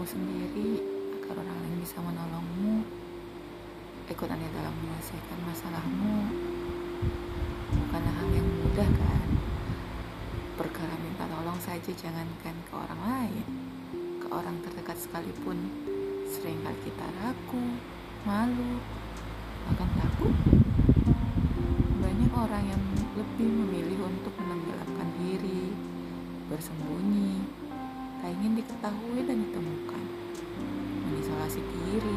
kamu sendiri agar orang lain bisa menolongmu ikut andil dalam menyelesaikan masalahmu. Bukanlah hal yang mudah kan? Perkara minta tolong saja jangankan ke orang lain ke orang terdekat sekalipun. Seringkali kita ragu malu bahkan takut diketahui dan ditemukan. Mengisolasi diri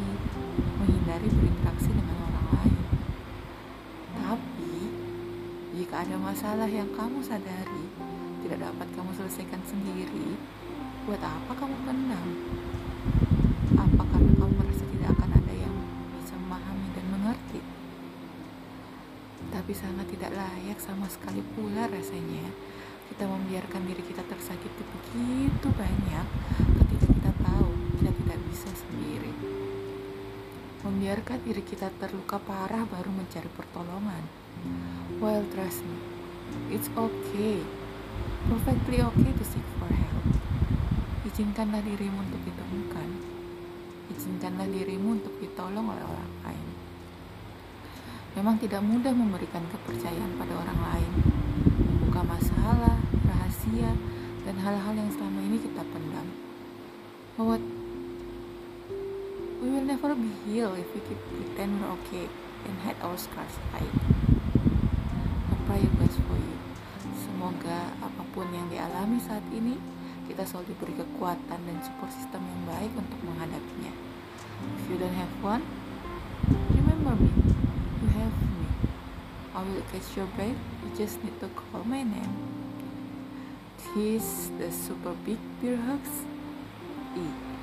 menghindari berinteraksi dengan orang lain. Tapi jika ada masalah yang kamu sadari tidak dapat kamu selesaikan sendiri buat apa kamu pendam? Apa karena kamu merasa tidak akan ada yang bisa memahami dan mengerti? Tapi sangat tidak layak sama sekali pula rasanya kita membiarkan diri kita tersakiti begitu banyak ketika kita tahu kita tidak bisa sendiri. Membiarkan diri kita terluka parah baru mencari pertolongan. Well trust me it's okay. Perfectly okay to seek for help. Izinkanlah dirimu untuk ditemukan. Izinkanlah dirimu untuk ditolong oleh orang lain. Memang tidak mudah memberikan kepercayaan pada orang lain membuka masalah rahasia dan hal-hal yang selama ini kita pendam. Bahwa we will never be healed if we keep pretend we're okay and hide our scars hide. I pray you guys for you. Semoga apa pun yang dialami saat ini kita selalu diberi kekuatan dan support system yang baik untuk menghadapinya. If you don't have one remember me. You have me. I will catch your breath. You just need to call my name He's the super big perhaps? E.